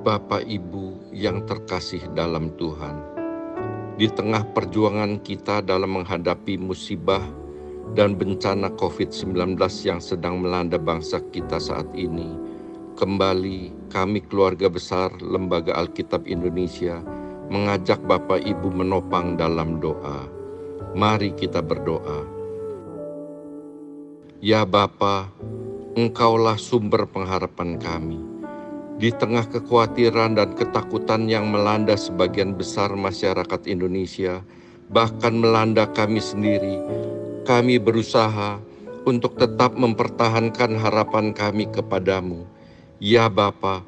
Bapak Ibu yang terkasih dalam Tuhan, di tengah perjuangan kita dalam menghadapi musibah dan bencana COVID-19 yang sedang melanda bangsa kita saat ini, kembali kami keluarga besar Lembaga Alkitab Indonesia mengajak Bapak Ibu menopang dalam doa. Mari kita berdoa. Ya Bapa, Engkaulah sumber pengharapan kami di tengah kekhawatiran dan ketakutan yang melanda sebagian besar masyarakat Indonesia, bahkan melanda kami sendiri, kami berusaha untuk tetap mempertahankan harapan kami kepadamu. Ya Bapa,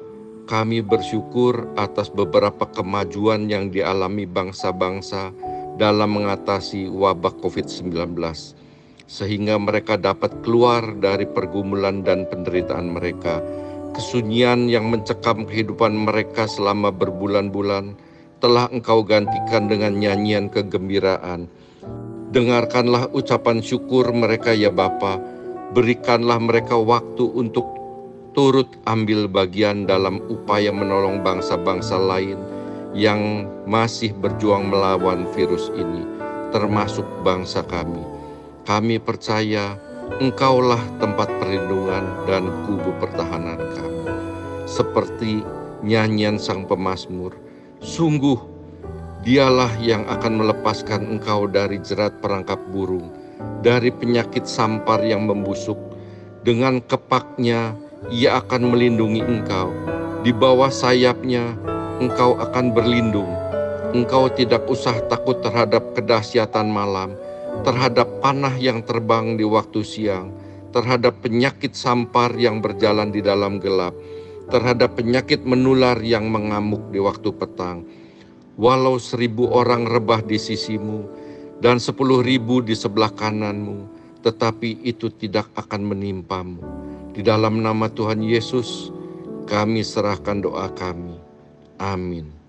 kami bersyukur atas beberapa kemajuan yang dialami bangsa-bangsa dalam mengatasi wabah COVID-19, sehingga mereka dapat keluar dari pergumulan dan penderitaan mereka Kesunyian yang mencekam kehidupan mereka selama berbulan-bulan telah engkau gantikan dengan nyanyian kegembiraan. Dengarkanlah ucapan syukur mereka ya Bapa, berikanlah mereka waktu untuk turut ambil bagian dalam upaya menolong bangsa-bangsa lain yang masih berjuang melawan virus ini, termasuk bangsa kami. Kami percaya Engkaulah tempat perlindungan dan kubu pertahanan kami. Seperti nyanyian sang pemazmur, sungguh dialah yang akan melepaskan engkau dari jerat perangkap burung, dari penyakit sampar yang membusuk. Dengan kepaknya ia akan melindungi engkau. Di bawah sayapnya engkau akan berlindung. Engkau tidak usah takut terhadap kedahsyatan malam, terhadap panah yang terbang di waktu siang, terhadap penyakit sampar yang berjalan di dalam gelap, terhadap penyakit menular yang mengamuk di waktu petang. Walau seribu orang rebah di sisimu dan sepuluh ribu di sebelah kananmu, tetapi itu tidak akan menimpamu. Di dalam nama Tuhan Yesus, kami serahkan doa kami. Amin.